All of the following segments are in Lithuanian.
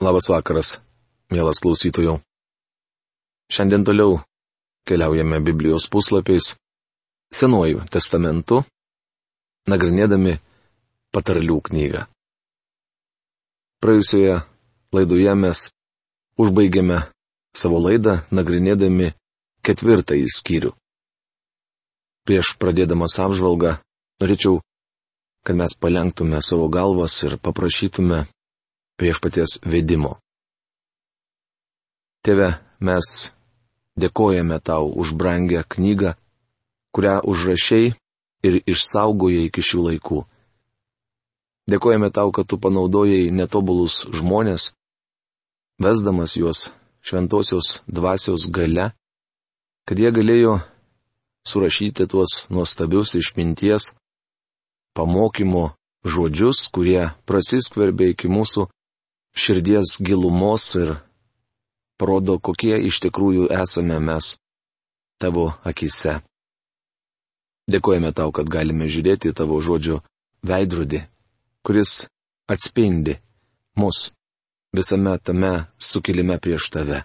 Labas vakaras, mielas klausytojų. Šiandien toliau keliaujame Biblijos puslapiais Senuoju testamentu, nagrinėdami patarlių knygą. Praėjusioje laidoje mes užbaigėme savo laidą nagrinėdami ketvirtąjį skyrių. Prieš pradėdamas apžvalgą norėčiau, kad mes palenktume savo galvas ir paprašytume viešpaties vedimo. Tėve, mes dėkojame tau už brangę knygą, kurią užrašiai ir išsaugojai iki šių laikų. Dėkojame tau, kad tu panaudojai netobulus žmonės, vesdamas juos šventosios dvasios gale, kad jie galėjo surašyti tuos nuostabius išminties, pamokymo žodžius, kurie prasiskverbė iki mūsų širdies gilumos ir parodo, kokie iš tikrųjų esame mes tavo akise. Dėkojame tau, kad galime žiūrėti tavo žodžio veidrodį, kuris atspindi mus visame tame sukilime prieš tave.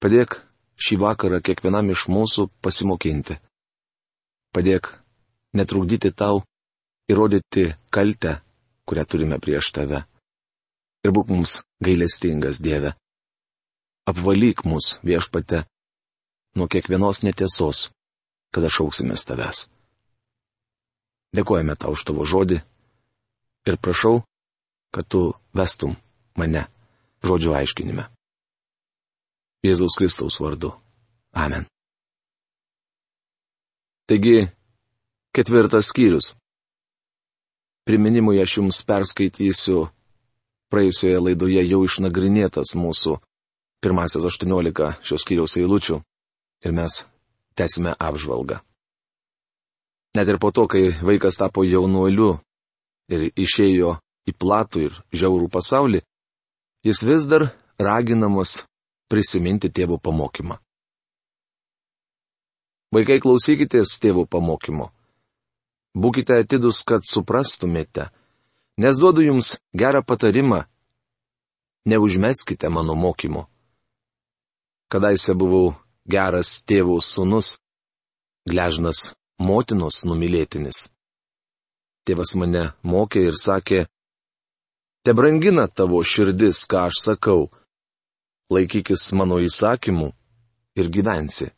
Padėk šį vakarą kiekvienam iš mūsų pasimokinti. Padėk netrukdyti tau įrodyti kaltę, kurią turime prieš tave ir būk mums gailestingas Dieve. Apvalyk mus viešpate nuo kiekvienos netiesos, kada šauksimės tavęs. Dėkojame tau už tavo žodį ir prašau, kad tu vestum mane žodžio aiškinime. Jėzaus Kristaus vardu. Amen. Taigi, ketvirtas skyrius. Priminimui aš jums perskaitysiu praėjusioje laidoje jau išnagrinėtas mūsų pirmasis 18 šios kiriaus eilučių ir mes tęsime apžvalgą. Net ir po to, kai vaikas tapo jaunuoliu ir išėjo į platų ir žiaurų pasaulį, jis vis dar raginamas prisiminti tėvo pamokymą. Vaikai klausykitės tėvo pamokymo. Būkite atidus, kad suprastumėte, Nes duodu jums gerą patarimą. Neužmeskite mano mokymo. Kadaise buvau geras tėvų sunus, gležnas motinos numylėtinis. Tėvas mane mokė ir sakė, te brangina tavo širdis, ką aš sakau, laikykis mano įsakymų ir gyvensi.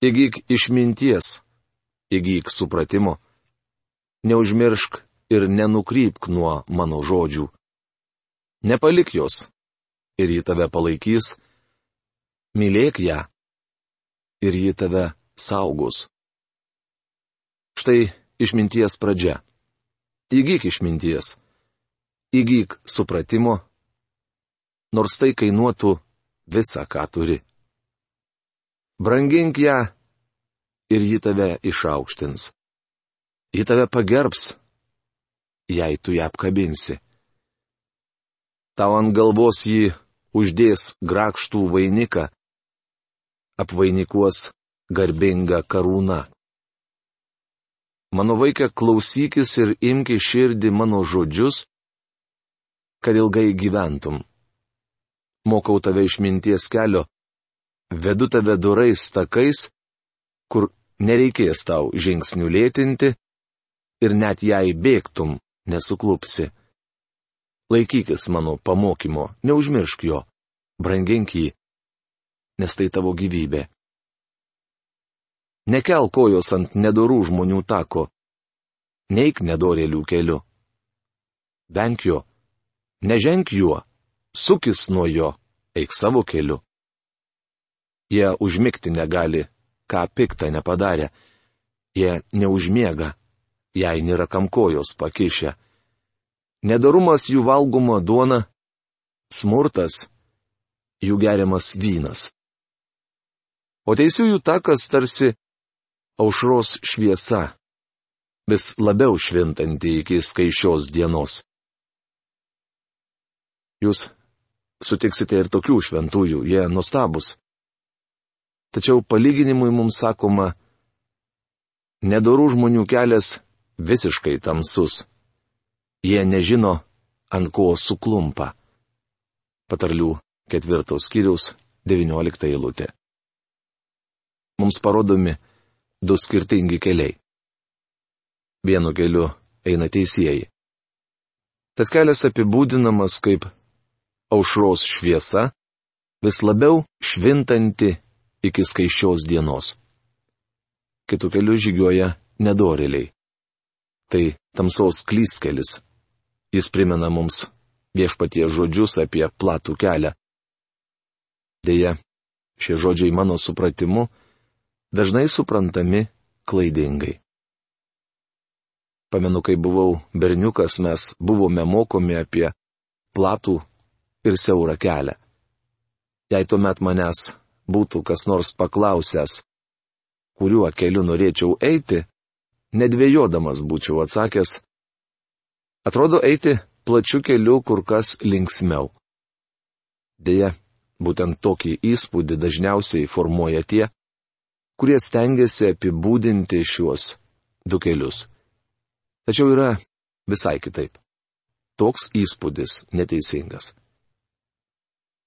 Įgyk išminties, įgyk supratimo, neužmiršk ir nenukrypk nuo mano žodžių. Nepalik jos, ir ji tave palaikys, mylėk ją, ir ji tave saugos. Štai išminties pradžia. Įgyk išminties, įgyk supratimo, nors tai kainuotų visą, ką turi. Brangink ją ir ji tave išaukštins. Ji tave pagerbs jei tu ją apkabinsi. Tau ant galvos jį uždės grakštų vainiką, apvainikuos garbinga karūna. Mano vaikė klausykis ir imki širdį mano žodžius, kad ilgai gyventum. Mokau tave išminties kelio, vedu tave durais takais, kur nereikės tau žingsnių lėtinti ir net jei bėgtum, nesuklupsi. Laikykis mano pamokymo, neužmiršk jo, brangink jį, nes tai tavo gyvybė. Nekel kojos ant nedorų žmonių tako, neik nedorėlių keliu. Venk jo, neženk juo, sukis nuo jo, eik savo keliu. Jie užmigti negali, ką piktą nepadarė, jie neužmiega, jei nėra kam kojos pakišę. Nedarumas jų valgoma duona, smurtas jų geriamas vynas. O teisiųjų takas tarsi aušros šviesa, vis labiau švintanti iki skaičios dienos. Jūs sutiksite ir tokių šventųjų, jie nustabus. Tačiau palyginimui mums sakoma, nedorų žmonių kelias visiškai tamsus. Jie nežino ant ko suklumpa. Patarlių ketvirtos skyriaus 19 eilutė. Mums parodomi du skirtingi keliai. Vienu keliu eina teisėjai. Tas kelias apibūdinamas kaip aušros šviesa, vis labiau švintanti iki skaičios dienos. Kitų kelių žygioja nedoriliai. Tai tamsos klyskelis. Jis primena mums viešpatie žodžius apie platų kelią. Deja, šie žodžiai mano supratimu dažnai suprantami klaidingai. Pamenu, kai buvau berniukas, mes buvome mokomi apie platų ir siaurą kelią. Jei tuomet manęs būtų kas nors paklausęs, kuriuo keliu norėčiau eiti, nedvėjodamas būčiau atsakęs, atrodo eiti plačiu keliu kur kas linksmiau. Deja, būtent tokį įspūdį dažniausiai formuoja tie, kurie stengiasi apibūdinti šiuos du kelius. Tačiau yra visai kitaip. Toks įspūdis neteisingas.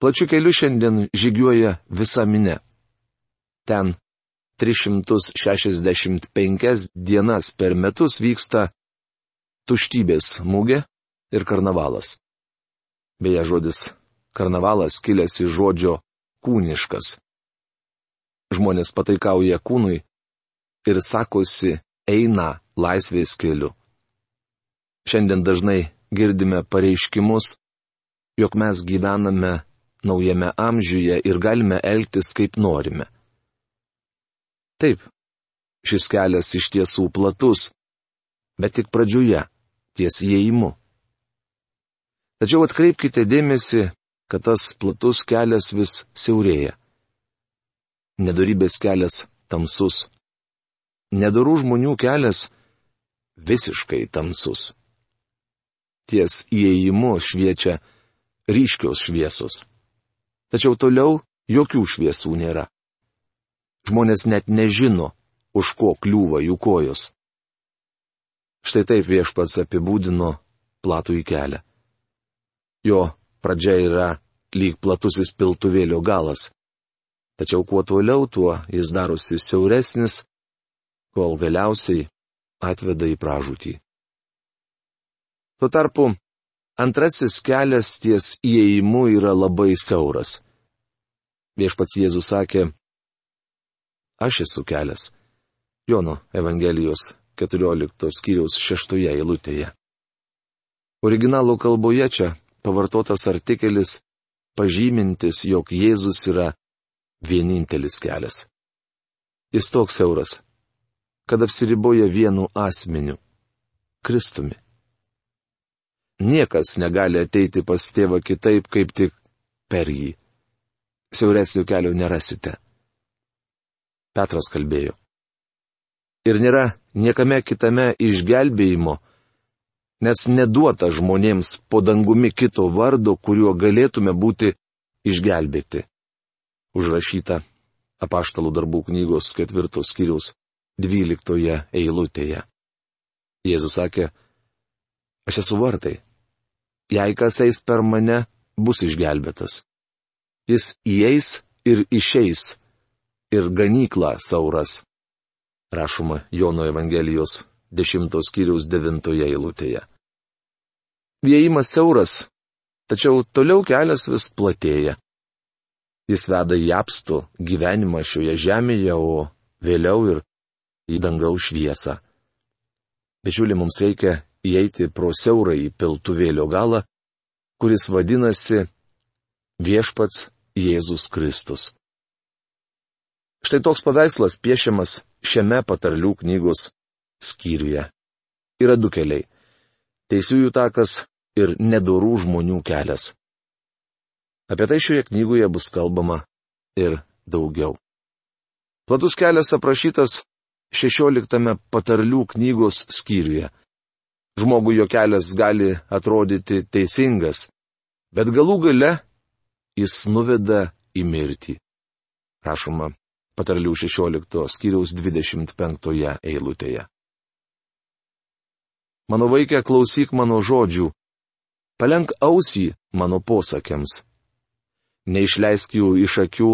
Plačiu keliu šiandien žygiuoja visa minė. Ten 365 dienas per metus vyksta tuštybės mūgė ir karnavalas. Beje, žodis karnavalas kilęs iš žodžio kūniškas. Žmonės pataikauja kūnui ir sakosi eina laisvės keliu. Šiandien dažnai girdime pareiškimus, jog mes gyvename naujame amžiuje ir galime elgtis kaip norime. Taip, šis kelias iš tiesų platus, bet tik pradžioje, ties įėjimu. Tačiau atkreipkite dėmesį, kad tas platus kelias vis siaurėja. Nedorybės kelias tamsus. Nedorų žmonių kelias visiškai tamsus ties įėjimu šviečia ryškios šviesos. Tačiau toliau jokių šviesų nėra. Žmonės net nežino, už ko kliūva jų kojos. Štai taip viešpats apibūdino platų į kelią. Jo pradžia yra lyg platusis piltuvėlio galas. Tačiau kuo toliau, tuo jis darosi siauresnis, kol galiausiai atveda į pražūtį. Tuo tarpu antrasis kelias ties įėjimu yra labai siauras. Viešpats Jėzus sakė, Aš esu kelias. Jono Evangelijos 14 skyriaus 6 eilutėje. Originalo kalboje čia pavartotas artikelis pažymintis, jog Jėzus yra vienintelis kelias. Jis toks siauras, kad apsiriboja vienu asmeniu - Kristumi. Niekas negali ateiti pas tėvą kitaip, kaip tik per jį. Siauresnių kelių nerasite. Petras kalbėjo. Ir nėra niekame kitame išgelbėjimo, nes neduota žmonėms po dangumi kito vardo, kuriuo galėtume būti išgelbėti. Užrašyta apaštalų darbų knygos ketvirtos skyriaus dvyliktoje eilutėje. Jėzus sakė, aš esu vartai jei kas eis per mane, bus išgelbėtas. Jis įeis ir išeis, ir ganykla sauras. Rašoma Jono Evangelijos 10 skyriaus 9 eilutėje. Vėjimas siauras, tačiau toliau kelias vis platėja. Jis veda į apstų gyvenimą šioje žemėje, o vėliau ir į dangaus šviesą. Bičiuli, mums reikia įeiti pro siaurą į piltuvėlio galą, kuris vadinasi viešpats Jėzus Kristus. Štai toks paveikslas piešiamas šiame patarlių knygos skyriuje. Yra du keliai - teisųjų takas ir nedorų žmonių kelias. Apie tai šioje knygoje bus kalbama ir daugiau. Platus kelias aprašytas 16 patarlių knygos skyriuje. Žmogui jo kelias gali atrodyti teisingas, bet galų gale jis nuveda į mirtį. Rašoma patarlių 16 skyriaus 25 eilutėje. Mano vaikė, klausyk mano žodžių, Palenk ausį mano posakiams. Neišleisk jų iš akių,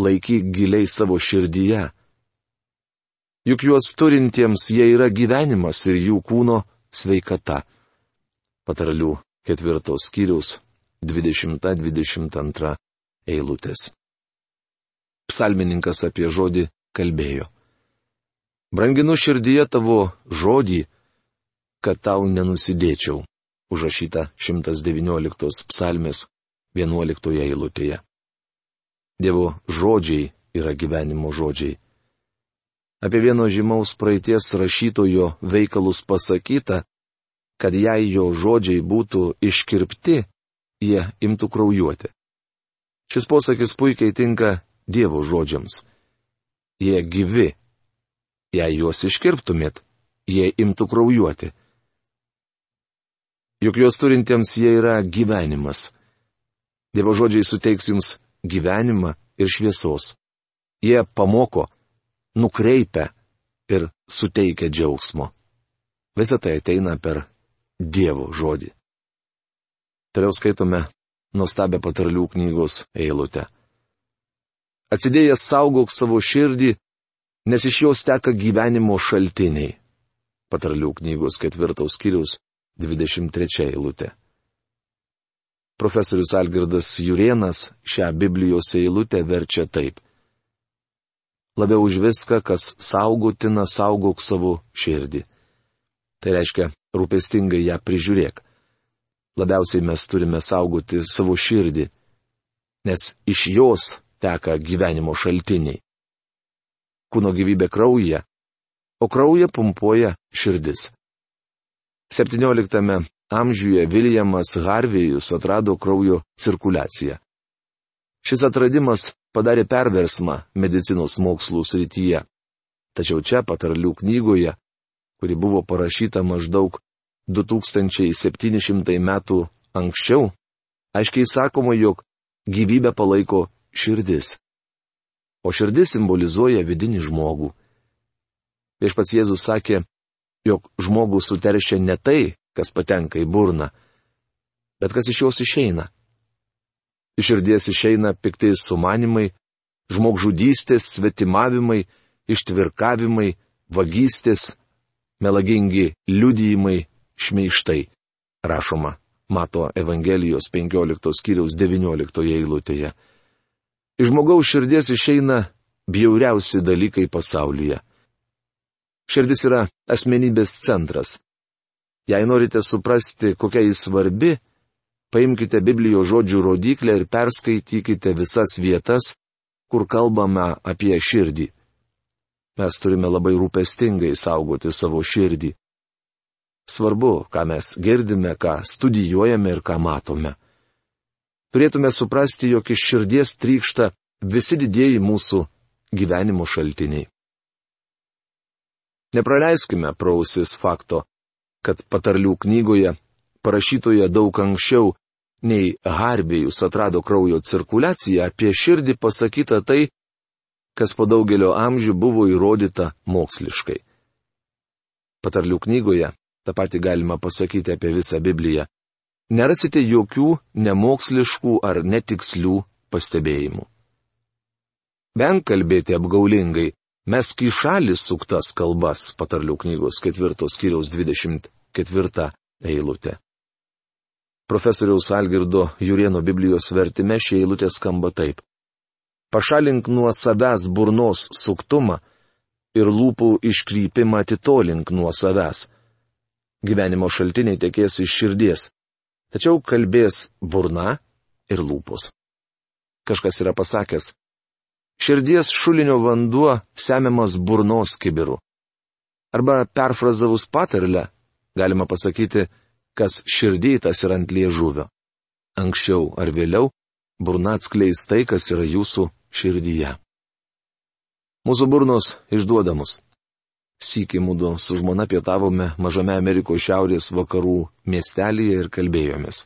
laikyk giliai savo širdyje. Juk juos turintiems jie yra gyvenimas ir jų kūno sveikata. Patarlių ketvirtos skyriaus 20-22 eilutės. Psalmininkas apie žodį kalbėjo. Branginu širdyje tavo žodį, kad tau nenusidėčiau. Užrašyta 119 psalmės 11 eilutėje. Dievo žodžiai yra gyvenimo žodžiai. Apie vieno žymaus praeities rašytojo veikalus pasakyta, kad jei jo žodžiai būtų iškirpti, jie imtų kraujuoti. Šis posakis puikiai tinka Dievo žodžiams. Jie gyvi. Jei juos iškirptumėt, jie imtų kraujuoti. Juk juos turintiems jie yra gyvenimas. Dievo žodžiai suteiks jums gyvenimą ir šviesos. Jie pamoko, nukreipia ir suteikia džiaugsmo. Visą tai ateina per Dievo žodį. Toliau skaitome nuostabę patarlių knygos eilutę. Atsidėjęs saugok savo širdį, nes iš jos teka gyvenimo šaltiniai. Patarlių knygos ketvirtaus skyrius 23 eilutė. Profesorius Algirdas Jurienas šią Biblijos eilutę verčia taip. Labiau už viską, kas saugotina, saugok savo širdį. Tai reiškia, rūpestingai ją prižiūrėk labiausiai mes turime saugoti savo širdį, nes iš jos teka gyvenimo šaltiniai. Kūno gyvybė kraujyje, o kraują pumpuoja širdis. 17 amžiuje Viljamas Harvėjus atrado kraujo cirkuliaciją. Šis atradimas padarė perversmą medicinos mokslų srityje. Tačiau čia patarlių knygoje, kuri buvo parašyta maždaug 2700 metų anksčiau, aiškiai sakoma, jog gyvybę palaiko širdis. O širdis simbolizuoja vidinį žmogų. Viešpats Jėzus sakė, jog žmogų suteršia ne tai, kas patenka į burną, bet kas iš jos išeina. Iš širdies išeina piktai sumanimai, žmogžudystės, svetimavimai, ištvirkavimai, vagystės, melagingi liudijimai, šmeištai, rašoma Mato Evangelijos 15 skyriaus 19 eilutėje. Iš žmogaus širdies išeina bjauriausi dalykai pasaulyje. Širdis yra asmenybės centras. Jei norite suprasti, kokia jis svarbi, paimkite Biblijos žodžių rodiklę ir perskaitykite visas vietas, kur kalbame apie širdį. Mes turime labai rūpestingai saugoti savo širdį. Svarbu, ką mes girdime, ką studijuojame ir ką matome. Turėtume suprasti, jog iš širdies trykšta visi didieji mūsų gyvenimo šaltiniai. Nepraleiskime prausis fakto, kad patarlių knygoje, parašytoje daug anksčiau, nei Harbėjus atrado kraujo cirkuliaciją, apie širdį pasakyta tai, kas po daugelio amžių buvo įrodyta moksliškai. Patarlių knygoje tą patį galima pasakyti apie visą Bibliją, nerasite jokių nemoksliškų ar netikslių pastebėjimų. Venk kalbėti apgaulingai, mes šalį suktas kalbas, patarlių knygos ketvirtos kiriaus 24 eilutė. Profesoriaus Algirdo Jurieno Biblijos vertime šie eilutė skamba taip. Pašalink nuo savęs burnos suktumą ir lūpų iškrypimą atitolink nuo savęs gyvenimo šaltiniai tekės iš širdies, tačiau kalbės burna ir lūpos. Kažkas yra pasakęs, širdies šulinio vanduo semiamas burnos kibiru. Arba perfrazavus patarlę, galima pasakyti, kas širdytas ir ant liežuvio. Anksčiau ar vėliau burna atskleis tai, kas yra jūsų širdyje. Mūsų burnos išduodamos. Sykį mūdu su žmona pietavome mažame Amerikos šiaurės vakarų miestelėje ir kalbėjomės.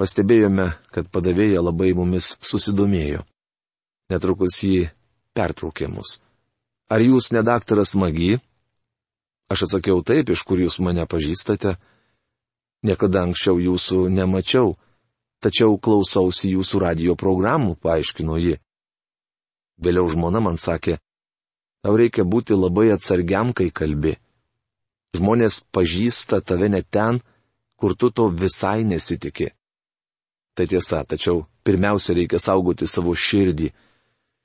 Pastebėjome, kad padavėja labai mumis susidomėjo. Netrukus jį pertraukė mus. Ar jūs ne daktaras Magi? Aš atsakiau taip, iš kur jūs mane pažįstate. Niekada anksčiau jūsų nemačiau, tačiau klausausi jūsų radio programų, paaiškino ji. Vėliau žmona man sakė, tau reikia būti labai atsargiam, kai kalbi. Žmonės pažįsta tave net ten, kur tu to visai nesitikė. Tai tiesa, tačiau pirmiausia reikia saugoti savo širdį.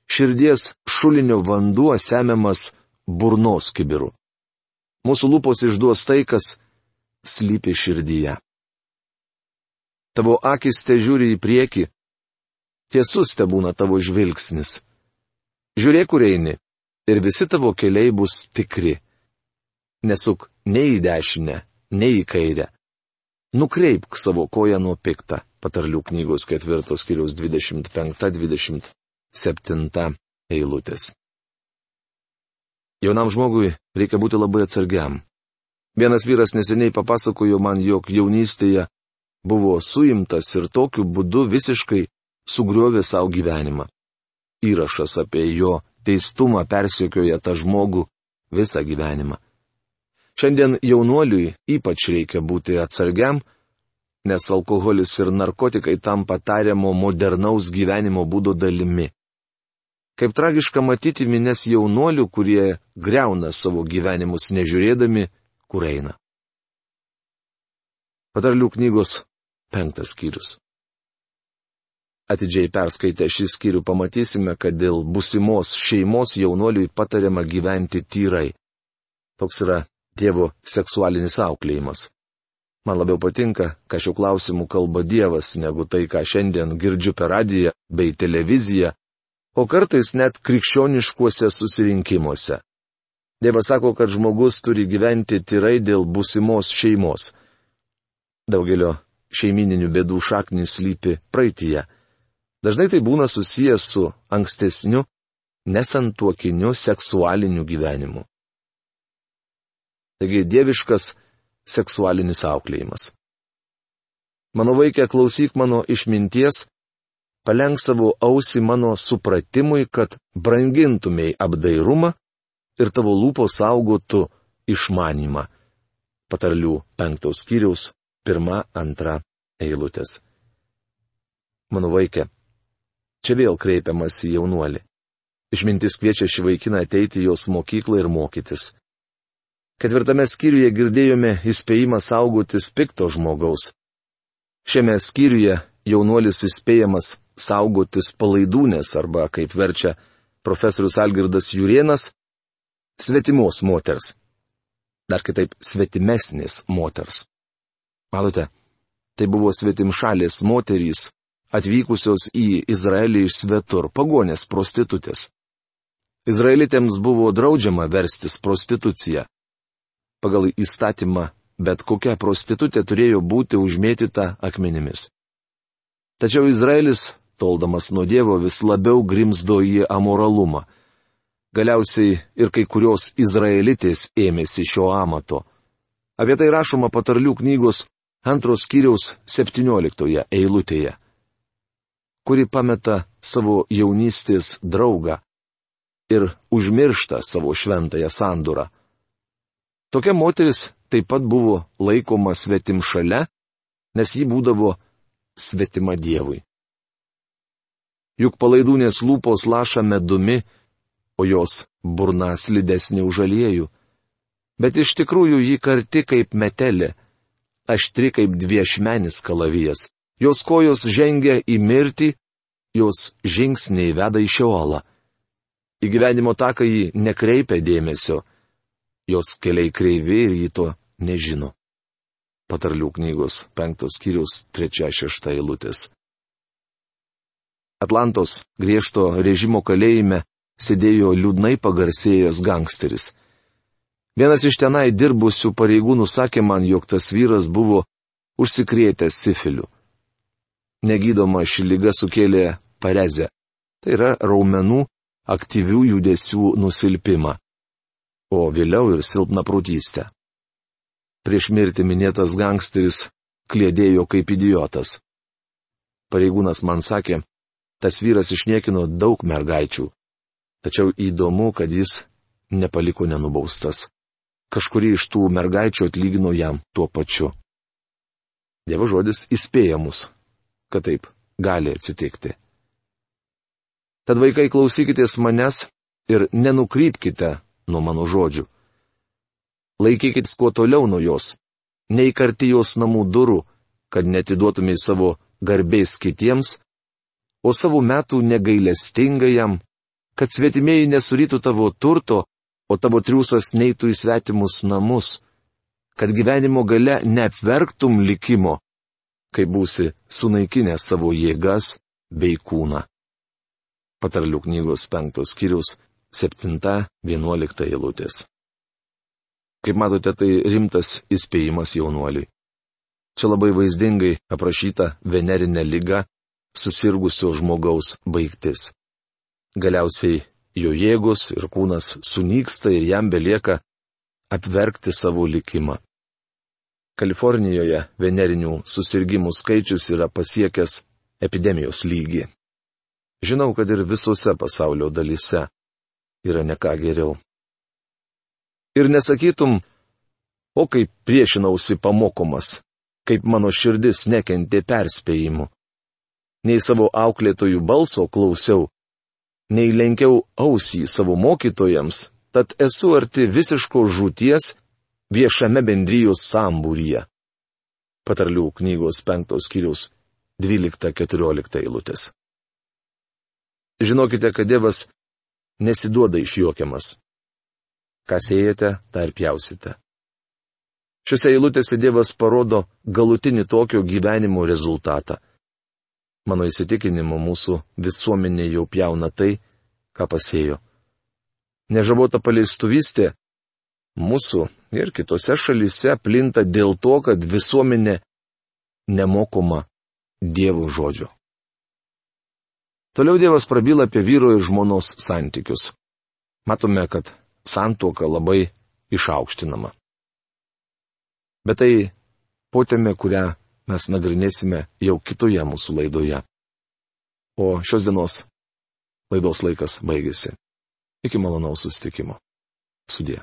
Širdies šulinio vanduo semiamas burnos kibiru. Mūsų lūpos išduos tai, kas slypi širdyje. Tavo akis te žiūri į priekį, tiesus te būna tavo žvilgsnis. Žiūrėk, kur eini, ir visi tavo keliai bus tikri. Nesuk nei į dešinę, nei į kairę. Nukreipk savo koją nuo piktą, patarlių knygos ketvirtos kiriaus 25-27 eilutės. Jaunam žmogui reikia būti labai atsargiam. Vienas vyras neseniai papasakojo man, jog jaunystėje buvo suimtas ir tokiu būdu visiškai sugriovė savo gyvenimą. Įrašas apie jo teistumą persikioja tą žmogų visą gyvenimą. Šiandien jaunuoliui ypač reikia būti atsargiam, nes alkoholis ir narkotikai tampa tariamo modernaus gyvenimo būdo dalimi. Kaip tragiška matyti minės jaunuolių, kurie greuna savo gyvenimus nežiūrėdami, kur eina. Patarlių knygos penktas skyrius. Atidžiai perskaitę šį skyrių pamatysime, kad dėl busimos šeimos jaunuoliui patariama gyventi tyrai. Toks yra Dievo seksualinis auklėjimas. Man labiau patinka, ką šiuo klausimu kalba Dievas, negu tai, ką šiandien girdžiu per radiją bei televiziją o kartais net krikščioniškuose susirinkimuose. Dievas sako, kad žmogus turi gyventi tyrai dėl būsimos šeimos. Daugelio šeimininių bėdų šaknis lypi praeitie. Dažnai tai būna susijęs su ankstesniu, nesantuokiniu seksualiniu gyvenimu. Taigi dieviškas seksualinis auklėjimas. Mano vaikė, klausyk mano išminties palenk savo ausį mano supratimui, kad brangintumėj apdairumą ir tavo lūpos saugotų išmanimą. Patarlių penktos skyriaus pirma, antra eilutės. Mano vaikė, čia vėl kreipiamas į jaunuolį. Išmintis kviečia šį vaikiną ateiti jos mokyklą ir mokytis. Ketvirtame skyriuje girdėjome įspėjimą saugotis pikto žmogaus. Šiame skyriuje jaunuolis įspėjamas saugotis palaidūnės arba, kaip verčia profesorius Algirdas Jurienas, svetimos moters. Dar kitaip svetimesnės moters. Matote, tai buvo svetimšalės moterys, atvykusios į Izraelį iš svetur, pagonės prostitutės. Izraelitėms buvo draudžiama verstis prostituciją. Pagal įstatymą bet kokia prostitutė turėjo būti užmėtyta akmenimis. Tačiau Izraelis toldamas nuo Dievo vis labiau grimzdo į amoralumą. Galiausiai ir kai kurios izraelitės ėmėsi šio amato. Apie tai rašoma patarlių knygos antros kiriaus 17 eilutėje, kuri pameta savo jaunystės draugą ir užmiršta savo šventąją sandūrą. Tokia moteris taip pat buvo laikoma svetim šalia, nes ji būdavo svetima Dievui juk palaidūnės lūpos laša medumi, o jos burna slidesnė už aliejų. Bet iš tikrųjų ji karti kaip metelė, aštri kaip dviešmenis kalavijas. Jos kojos žengia į mirtį, jos žingsniai veda į šiolą. Į gyvenimo taką ji nekreipia dėmesio, jos keliai kreivi ir ji to nežino. Patarlių knygos penktos skyrius trečia šešta eilutės. Atlantos griežto režimo kalėjime sėdėjo liūdnai pagarsėjęs gangsteris. Vienas iš tenai dirbusių pareigūnų sakė man, jog tas vyras buvo užsikrėtęs sifiliu. Negydoma ši lyga sukėlė parezę. Tai yra raumenų aktyvių judesių nusilpimą. O vėliau ir silpna prūtystę. Prieš mirtį minėtas gangsteris klėdėjo kaip idiotas. Pareigūnas man sakė, tas vyras išniekino daug mergaičių. Tačiau įdomu, kad jis nepaliko nenubaustas. Kažkuri iš tų mergaičių atlygino jam tuo pačiu. Dievo žodis įspėja mus, kad taip gali atsitikti. Tad vaikai klausykitės manęs ir nenukrypkite nuo mano žodžių. Laikykitės kuo toliau nuo jos, neįkarti jos namų durų, kad netiduotumėte savo garbės kitiems, o savo metų negailestingajam, kad svetimieji nesurytų tavo turto, o tavo triūsas neitų į svetimus namus, kad gyvenimo gale neapverktum likimo, kai būsi sunaikinęs savo jėgas bei kūną. Patarlių knygos penktos skyrius 7-11 eilutės. Kaip matote, tai rimtas įspėjimas jaunuoliui. Čia labai vaizdingai aprašyta venerinė lyga susirgusio žmogaus baigtis. Galiausiai jo jėgos ir kūnas sunyksta ir jam belieka apverkti savo likimą. Kalifornijoje venerinių susirgymų skaičius yra pasiekęs epidemijos lygį. Žinau, kad ir visose pasaulio dalyse yra neką geriau. Ir nesakytum, o kaip priešinausi pamokomas, kaip mano širdis nekentė perspėjimų. Nei savo auklėtojų balso klausiau, nei lenkiau ausį savo mokytojams, tad esu arti visiško žūties viešame bendrijos sambūryje. Patarlių knygos penktos skyriaus 12-14 eilutės. Žinokite, kad Dievas nesiduoda išjuokiamas. Ką siejate, tą ir pjausite. Šiuose eilutėse Dievas parodo galutinį tokio gyvenimo rezultatą. Mano įsitikinimu, mūsų visuomenė jau pjauna tai, ką pasėjo. Nežabota paleistuvystė mūsų ir kitose šalise plinta dėl to, kad visuomenė nemokoma Dievo žodžio. Toliau Dievas prabyla apie vyro ir žmonos santykius. Matome, kad santuoka labai išaukštinama. Bet tai potėme, kurią mes nagrinėsime jau kitoje mūsų laidoje. O šios dienos laidos laikas baigėsi. Iki malonaus sustikimo. Sudė.